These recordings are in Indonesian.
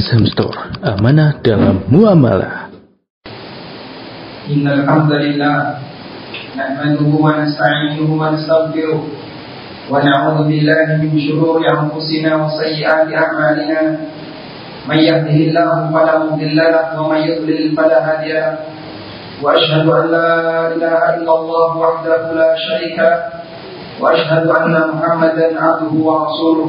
Azham Store, amanah dalam muamalah. Innal hamdalillah nahmaduhu wa nasta'inuhu wa nastaghfiruh wa na'udzu billahi min shururi anfusina wa sayyiati a'malina. من يهده الله فلا مضل له ومن يضلل فلا هادي له واشهد ان لا اله الا الله وحده لا شريك له واشهد ان محمدا عبده ورسوله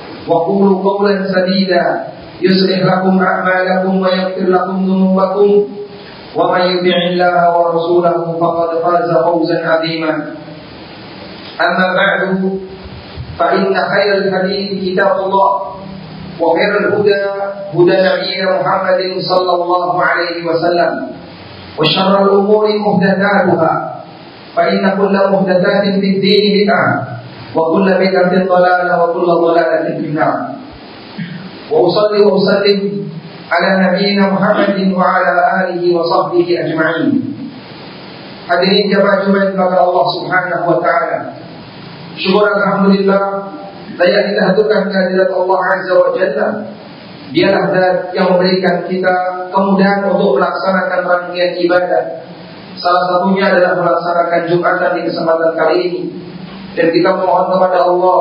وقولوا قولا سديدا. يصلح لكم أعمالكم ويغفر لكم ذنوبكم. ومن يطع الله ورسوله فقد فاز فوزا عظيما. أما بعد فإن خير الحديث كتاب الله وخير الهدى هدى نبينا محمد صلى الله عليه وسلم وشر الأمور محدثاتها فإن كل محدثات في الدين بدعة. وكل بدعة ضلالة وكل ضلالة في النار وأصلي وأسلم على نبينا محمد وعلى آله وصحبه أجمعين Hadirin jamaah Jumat kepada Allah Subhanahu wa taala. Syukur alhamdulillah layak kita haturkan kehadirat Allah Azza wa Jalla. Dialah zat yang memberikan kita kemudahan untuk melaksanakan rangkaian ibadah. Salah satunya adalah melaksanakan Jumatan di kesempatan kali ini. dan kita mohon kepada Allah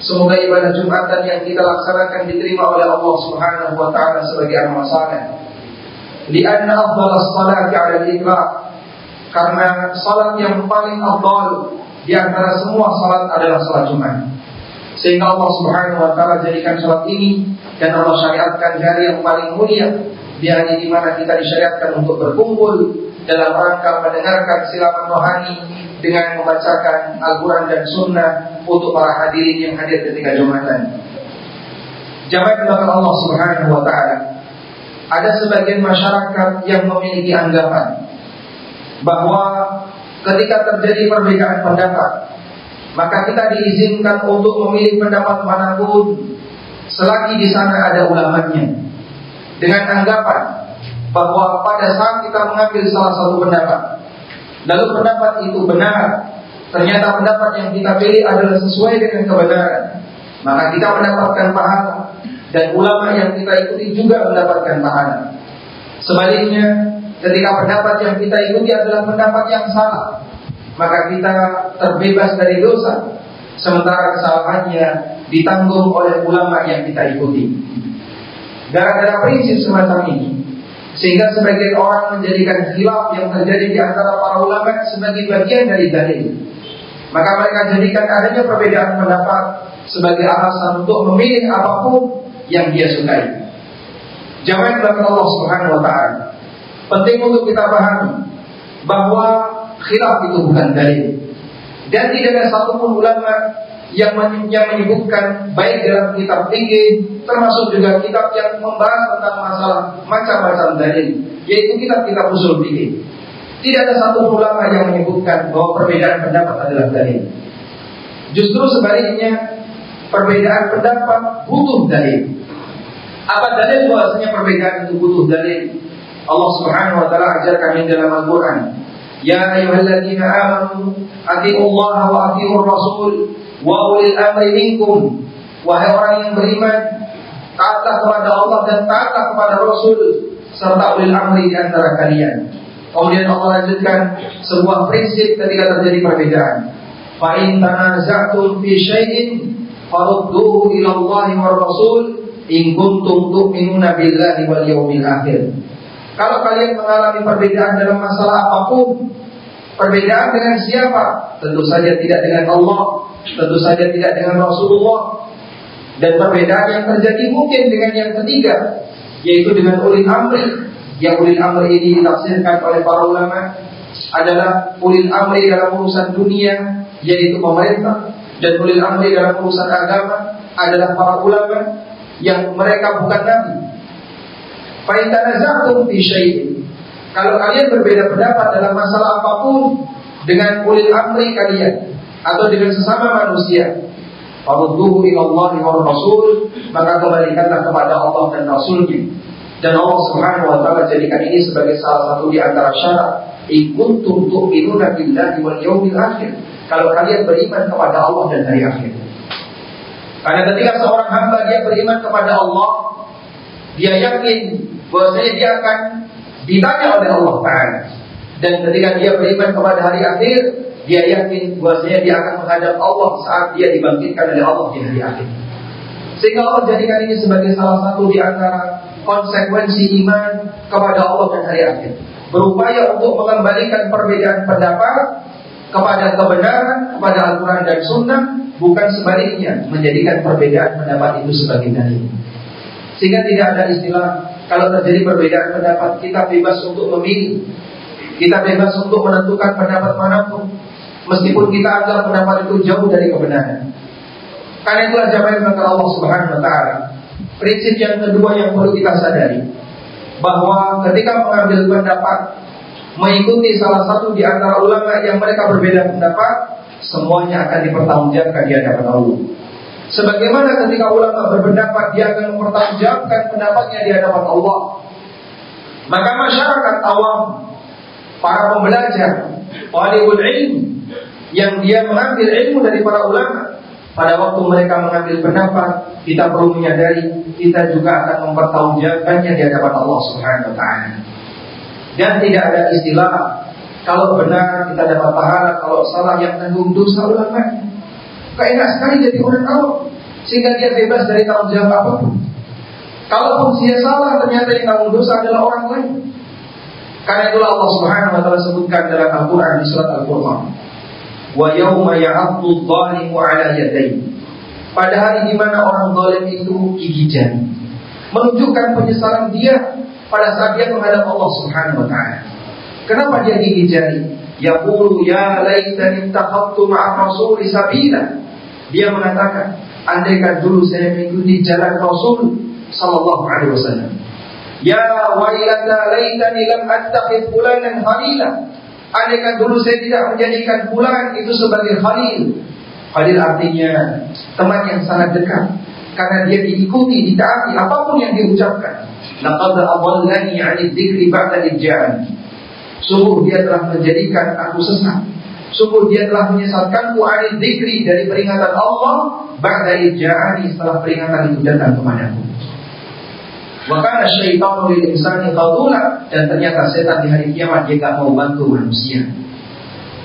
semoga ibadah Jumatan yang kita laksanakan diterima oleh Allah Subhanahu wa taala sebagai amal saleh. Lianna afdal salati 'ala al-itlaq. Karena salat yang paling afdal di antara semua salat adalah salat Jumat. Sehingga Allah Subhanahu wa taala jadikan salat ini dan Allah syariatkan hari yang paling mulia di hari di mana kita disyariatkan untuk berkumpul dalam rangka mendengarkan silapan rohani dengan membacakan Al-Quran dan Sunnah untuk para hadirin yang hadir ketika Jumatan. Jamaah belakang Allah Subhanahu wa taala. Ada sebagian masyarakat yang memiliki anggapan bahwa ketika terjadi perbedaan pendapat maka kita diizinkan untuk memilih pendapat mana pun selagi di sana ada ulamanya dengan anggapan bahwa pada saat kita mengambil salah satu pendapat lalu pendapat itu benar ternyata pendapat yang kita pilih adalah sesuai dengan kebenaran maka kita mendapatkan pahala dan ulama yang kita ikuti juga mendapatkan pahala sebaliknya ketika pendapat yang kita ikuti adalah pendapat yang salah, maka kita terbebas dari dosa, sementara kesalahannya ditanggung oleh ulama yang kita ikuti. Gara-gara prinsip semacam ini, sehingga sebagian orang menjadikan khilaf yang terjadi di antara para ulama sebagai bagian dari dalil. Maka mereka jadikan adanya perbedaan pendapat sebagai alasan untuk memilih apa pun yang dia sukai. Jawab belakang Allah Subhanahu wa taala. Penting untuk kita pahami bahwa khilaf itu bukan dalil. Dan tidak ada satupun ulama yang menyebutkan baik dalam kitab tinggi termasuk juga kitab yang membahas tentang masalah macam-macam dalil, yaitu kitab-kitab usul fikih. Tidak ada satu ulama yang menyebutkan bahwa perbedaan pendapat adalah dalil. Justru sebaliknya, perbedaan pendapat butuh dalil. Apa dalil bahwasanya perbedaan itu butuh dalil? Allah Subhanahu wa taala ajarkan dalam Al-Qur'an, "Ya ayyuhalladzina amanu atiiullaha wa atiiur rasul wa ulil amri minkum." Wahai orang yang beriman, taatlah kepada Allah dan taatlah kepada Rasul serta ulil amri di antara kalian. Kemudian Allah lanjutkan sebuah prinsip ketika terjadi perbedaan. Fa in tanaza'tum fi syai'in farudduhu ila Allah wa Rasul in kuntum tu'minuna billahi wal yawmil akhir. Kalau kalian mengalami perbedaan dalam masalah apa pun, perbedaan dengan siapa? Tentu saja tidak dengan Allah, tentu saja tidak dengan Rasulullah. Dan perbedaan yang terjadi mungkin dengan yang ketiga, yaitu dengan ulil amri. Yang ulil amri ini ditafsirkan oleh para ulama adalah ulil amri dalam urusan dunia, yaitu pemerintah, dan ulil amri dalam urusan agama adalah para ulama yang mereka bukan nabi, Fi. Kalau kalian berbeda pendapat dalam masalah apa pun dengan ulil amri kalian atau dengan sesama manusia, farudduhu wa Rasul, maka kembalikanlah kepada Allah dan Rasulnya. Dan Allah Subhanahu wa taala jadikan ini sebagai salah satu di antara syarat in kuntum tu'minuna billahi wal yawmil akhir. Kalau kalian beriman kepada Allah dan hari akhir. Karena ketika seorang hamba dia beriman kepada Allah, dia yakin bahwasanya dia akan ditanya oleh Allah Taala. Dan ketika dia beriman kepada hari akhir, dia yakin bahwasanya dia akan menghadap Allah saat dia dibangkitkan oleh Allah di hari akhir. Sehingga Allah jadikan ini sebagai salah satu di antara konsekuensi iman kepada Allah dan hari akhir. Berupaya untuk mengembalikan perbedaan pendapat kepada kebenaran, kepada Al-Quran dan Sunnah, bukan sebaliknya menjadikan perbedaan pendapat itu sebagai dalil. Sehingga tidak ada istilah kalau terjadi perbedaan pendapat kita bebas untuk memilih, kita bebas untuk menentukan pendapat mana pun, meskipun kita anggap pendapat itu jauh dari kebenaran. Karena itulah jamaah yang Allah Subhanahu Wa Taala. Prinsip yang kedua yang perlu kita sadari bahwa ketika mengambil pendapat mengikuti salah satu di antara ulama yang mereka berbeda pendapat, semuanya akan dipertanggungjawabkan di hadapan Allah. Sebagaimana ketika ulama berpendapat dia akan mempertanggungjawabkan pendapatnya di hadapan Allah. Maka masyarakat awam, para pembelajar, walibul ilm yang dia mengambil ilmu dari para ulama, pada waktu mereka mengambil pendapat, kita perlu menyadari kita juga akan mempertanggungjawabkannya di hadapan Allah Subhanahu wa taala. Dan tidak ada istilah kalau benar kita dapat pahala, kalau salah yang tanggung dosa Keenak sekali jadi orang awam sehingga dia bebas dari tanggung jawab apa pun. Kalaupun dia salah ternyata yang tanggung dosa adalah orang lain. Karena itulah Allah Subhanahu wa taala sebutkan dalam Al-Qur'an di surat Al-Qur'an. Wa yauma ya'addu dhalimu 'ala yadayhi. Pada hari di mana orang zalim itu gigi jari. Menunjukkan penyesalan dia pada saat dia menghadap Allah Subhanahu wa taala. Kenapa dia gigi jari? Yaqulu ya laitani takhattu ma'a rasul sabila. Dia mengatakan, andaikan dulu saya mengikuti jalan Rasul sallallahu alaihi wasallam. Ya wailata laitani lam attakhid fulanan khalila. Andaikan dulu saya tidak menjadikan fulan itu sebagai khalil. Khalil artinya teman yang sangat dekat karena dia diikuti, ditaati apa pun yang diucapkan. Laqad adallani 'ani dzikri ba'da idja'an. Sungguh dia telah menjadikan aku sesat. Sungguh dia telah menyesatkanku 'ani dzikri dari peringatan Allah ba'da idja'ani setelah peringatan itu datang kepadaku. Wa kana syaitanu lil insani qadula dan ternyata setan di hari kiamat dia tidak mau bantu manusia.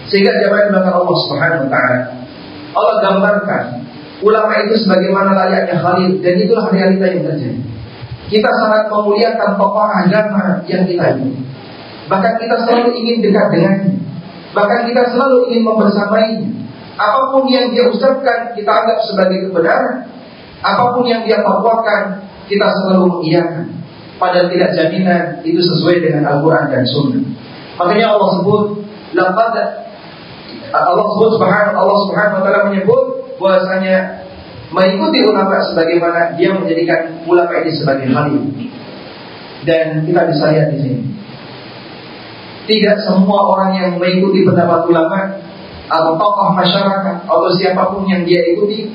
Sehingga jamaah belakang Allah Subhanahu wa taala Allah gambarkan ulama itu sebagaimana layaknya khalil dan itulah realita yang terjadi. Kita sangat memuliakan tokoh agama yang kita ini. Bahkan kita selalu ingin dekat dengannya. Bahkan kita selalu ingin membersamainya. Apa pun yang dia ucapkan, kita anggap sebagai kebenaran. Apa pun yang dia fatwakan, kita selalu mengiyakan. Padahal tidak jaminan itu sesuai dengan Al-Quran dan Sunnah. Makanya Allah sebut, laqad Allah sebut subhanahu Allah subhanahu wa taala menyebut bahwasanya mengikuti ulama sebagaimana dia menjadikan ulama ini sebagai khalil. Dan kita bisa lihat di sini. Tidak semua orang yang mengikuti pendapat ulama atau tokoh masyarakat atau siapa pun yang dia ikuti,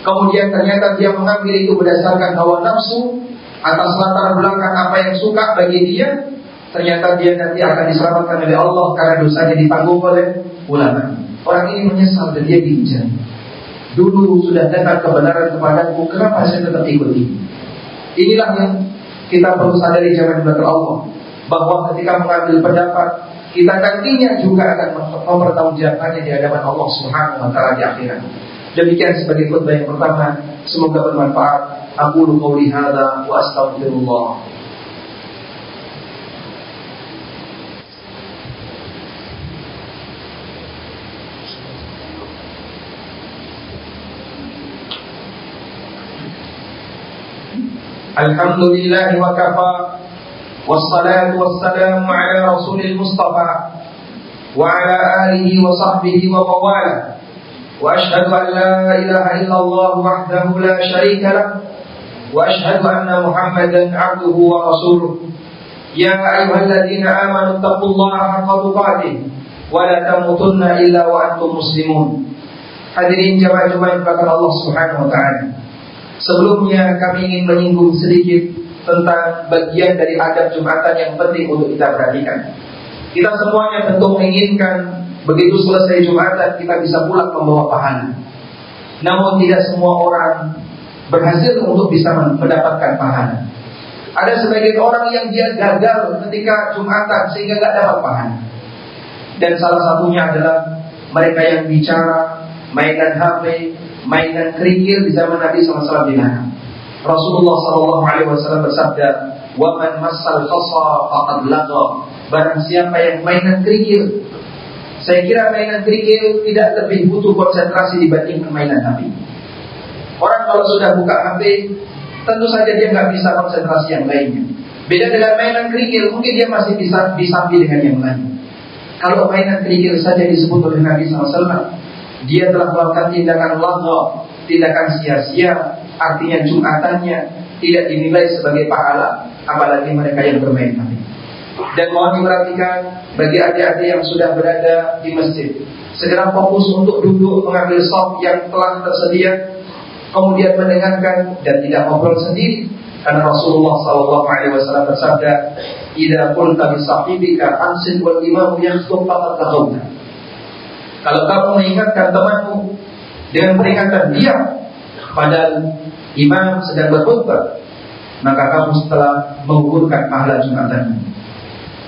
kemudian ternyata dia mengambil itu berdasarkan hawa nafsu atas latar belakang apa yang suka bagi dia, ternyata dia nanti akan diselamatkan oleh Allah karena dosanya ditanggung oleh ulama. Orang ini menyesal dan dia diinjak. Dulu sudah datang kebenaran kepadaku, kenapa saya tetap ikuti? Inilah yang kita perlu sadari zaman belakang Allah bahwa ketika mengambil pendapat kita nantinya juga akan mempertanggungjawabkannya di hadapan Allah Subhanahu wa taala di akhirat. Demikian sebagai khutbah yang pertama, semoga bermanfaat. Aku qauli hadza wa astaghfirullah. Alhamdulillah wa kafa والصلاة والسلام على رسول المصطفى وعلى آله وصحبه ومواله وأشهد أن لا إله إلا الله وحده لا شريك له وأشهد أن محمدا عبده ورسوله يا أيها الذين آمنوا اتقوا الله حق تقاته ولا تموتن إلا وأنتم مسلمون Hadirin jemaah-jemaah yang Allah Subhanahu wa taala. Sebelumnya kami ingin menyinggung sedikit tentang bagian dari adab Jumatan yang penting untuk kita perhatikan. Kita semuanya tentu menginginkan begitu selesai Jumatan kita bisa pulang membawa pahala. Namun tidak semua orang berhasil untuk bisa mendapatkan pahala. Ada sebagian orang yang dia gagal ketika Jumatan sehingga tidak dapat pahala. Dan salah satunya adalah mereka yang bicara, mainan HP, mainan kerikil di zaman Nabi SAW dilarang. Rasulullah SAW bersabda, "Wa man massal khasa faqad lagha." Barang siapa yang mainan kerikil, saya kira mainan kerikil tidak lebih butuh konsentrasi dibandingkan mainan HP. Orang kalau sudah buka HP, tentu saja dia nggak bisa konsentrasi yang lainnya. Beda dengan mainan kerikil, mungkin dia masih bisa disambi dengan yang lain. Kalau mainan kerikil saja disebut oleh Nabi SAW, dia telah melakukan tindakan lagu, tindakan sia-sia, artinya jumatannya tidak dinilai sebagai pahala, apalagi mereka yang bermain HP. Dan mohon diperhatikan bagi adik-adik yang sudah berada di masjid, segera fokus untuk duduk mengambil soft yang telah tersedia kemudian mendengarkan dan tidak ngobrol sendiri karena Rasulullah Shallallahu Alaihi Wasallam bersabda, "Ida pun kami sahibika ansin wal imam yakhutub takhawna." Kalau kamu mengingatkan temanmu dengan peringatan dia pada imam sedang berkhutbah, maka kamu setelah mengukurkan pahala jumatanmu.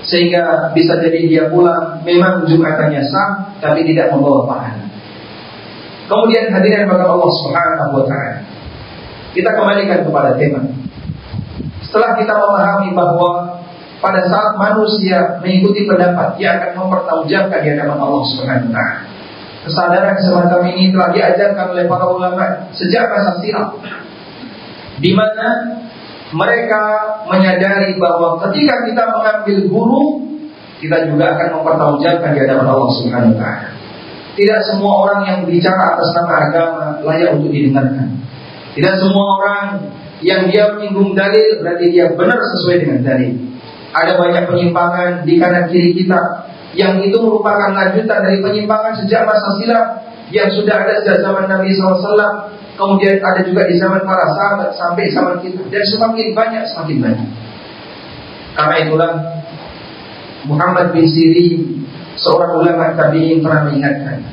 Sehingga bisa jadi dia pulang memang jumatannya sah tapi tidak membawa pahala. Kemudian hadirin kepada Allah Subhanahu wa taala. Kita kembalikan kepada tema. Setelah kita memahami bahwa pada saat manusia mengikuti pendapat, dia akan mempertanggungjawabkan di hadapan Allah Subhanahu wa taala. Kesadaran semacam ini telah diajarkan oleh para ulama sejak masa silam. Di mana mereka menyadari bahwa ketika kita mengambil guru, kita juga akan mempertanggungjawabkan di hadapan Allah Subhanahu wa taala. Tidak semua orang yang bicara atas nama agama layak untuk didengarkan. Tidak semua orang yang dia menyinggung dalil berarti dia benar sesuai dengan dalil. Ada banyak penyimpangan di kanan kiri kita yang itu merupakan lanjutan dari penyimpangan sejak masa silam yang sudah ada sejak zaman Nabi SAW. Kemudian ada juga di zaman para sahabat sampai zaman kita dan semakin banyak semakin banyak. Karena itulah Muhammad bin Sirin Seorang ulama tabi'in pernah mengingatkan,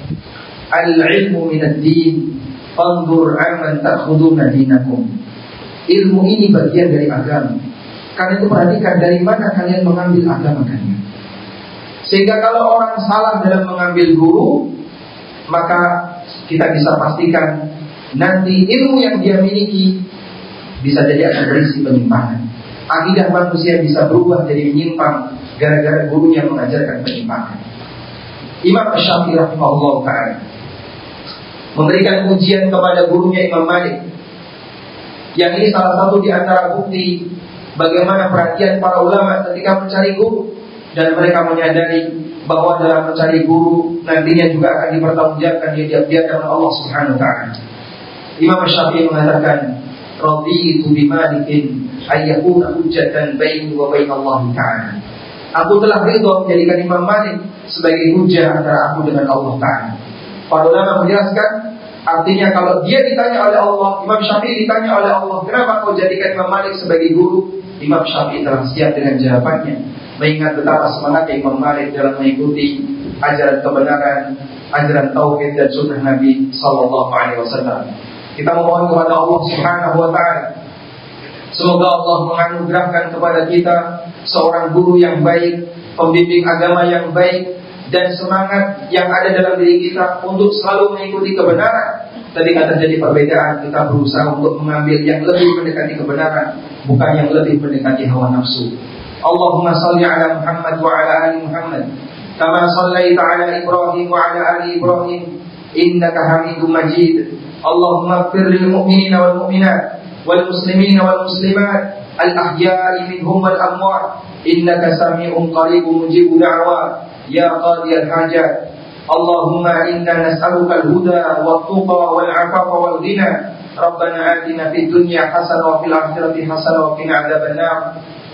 Al-ilmu minad din, fandur aman ta'khuduna dinakum. Ilmu ini bagian dari agama. Karena itu perhatikan dari mana kalian mengambil agama kalian. Sehingga kalau orang salah dalam mengambil guru, maka kita bisa pastikan nanti ilmu yang dia miliki bisa jadi akan berisi penyimpangan. Akidah manusia bisa berubah jadi menyimpang gara-gara guru yang mengajarkan penyimpangan. Imam Syafi'i rahimahullah taala memberikan ujian kepada gurunya Imam Malik. Yang ini salah satu di antara bukti bagaimana perhatian para ulama ketika mencari guru dan mereka menyadari bahwa dalam mencari guru nantinya juga akan dipertanggungjawabkan di hadapan Allah Subhanahu wa taala. Imam Syafi'i mengatakan, "Raditu bi Malikin ayyakuna hujjatan baini wa bain Allah taala." Aku telah ridho menjadikan Imam Malik sebagai hujah antara aku dengan Allah Ta'ala. Para ulama menjelaskan, artinya kalau dia ditanya oleh Allah, Imam Syafi'i ditanya oleh Allah, kenapa kau jadikan Imam Malik sebagai guru? Imam Syafi'i telah siap dengan jawabannya. Mengingat betapa semangat Imam Malik dalam mengikuti ajaran kebenaran, ajaran tauhid dan sunnah Nabi Sallallahu Alaihi Wasallam. Kita memohon kepada Allah Subhanahu Wa Taala Semoga Allah menganugerahkan kepada kita seorang guru yang baik, pembimbing agama yang baik, dan semangat yang ada dalam diri kita untuk selalu mengikuti kebenaran. Ketika terjadi perbedaan, kita berusaha untuk mengambil yang lebih mendekati kebenaran, bukan yang lebih mendekati hawa nafsu. Allahumma salli ala Muhammad wa ala ali Muhammad. Kama sallaita ala Ibrahim wa ala ali Ibrahim. Innaka hamidun majid. Allahumma fir lil mu'minina wal mu'minat والمسلمين والمسلمات الأحياء منهم والأموات إنك سميع قريب مجيب دعوات يا قاضي الحاجات اللهم إنا نسألك الهدى والتقى والعفاف والغنى ربنا آتنا في الدنيا حسنة وفي الآخرة حسنة وقنا عذاب النار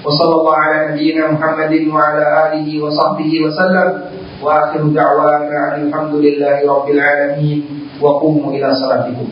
وصلى الله على نبينا محمد وعلى آله وصحبه وسلم وآخر دعوانا أن الحمد لله رب العالمين وقوموا إلى صلاتكم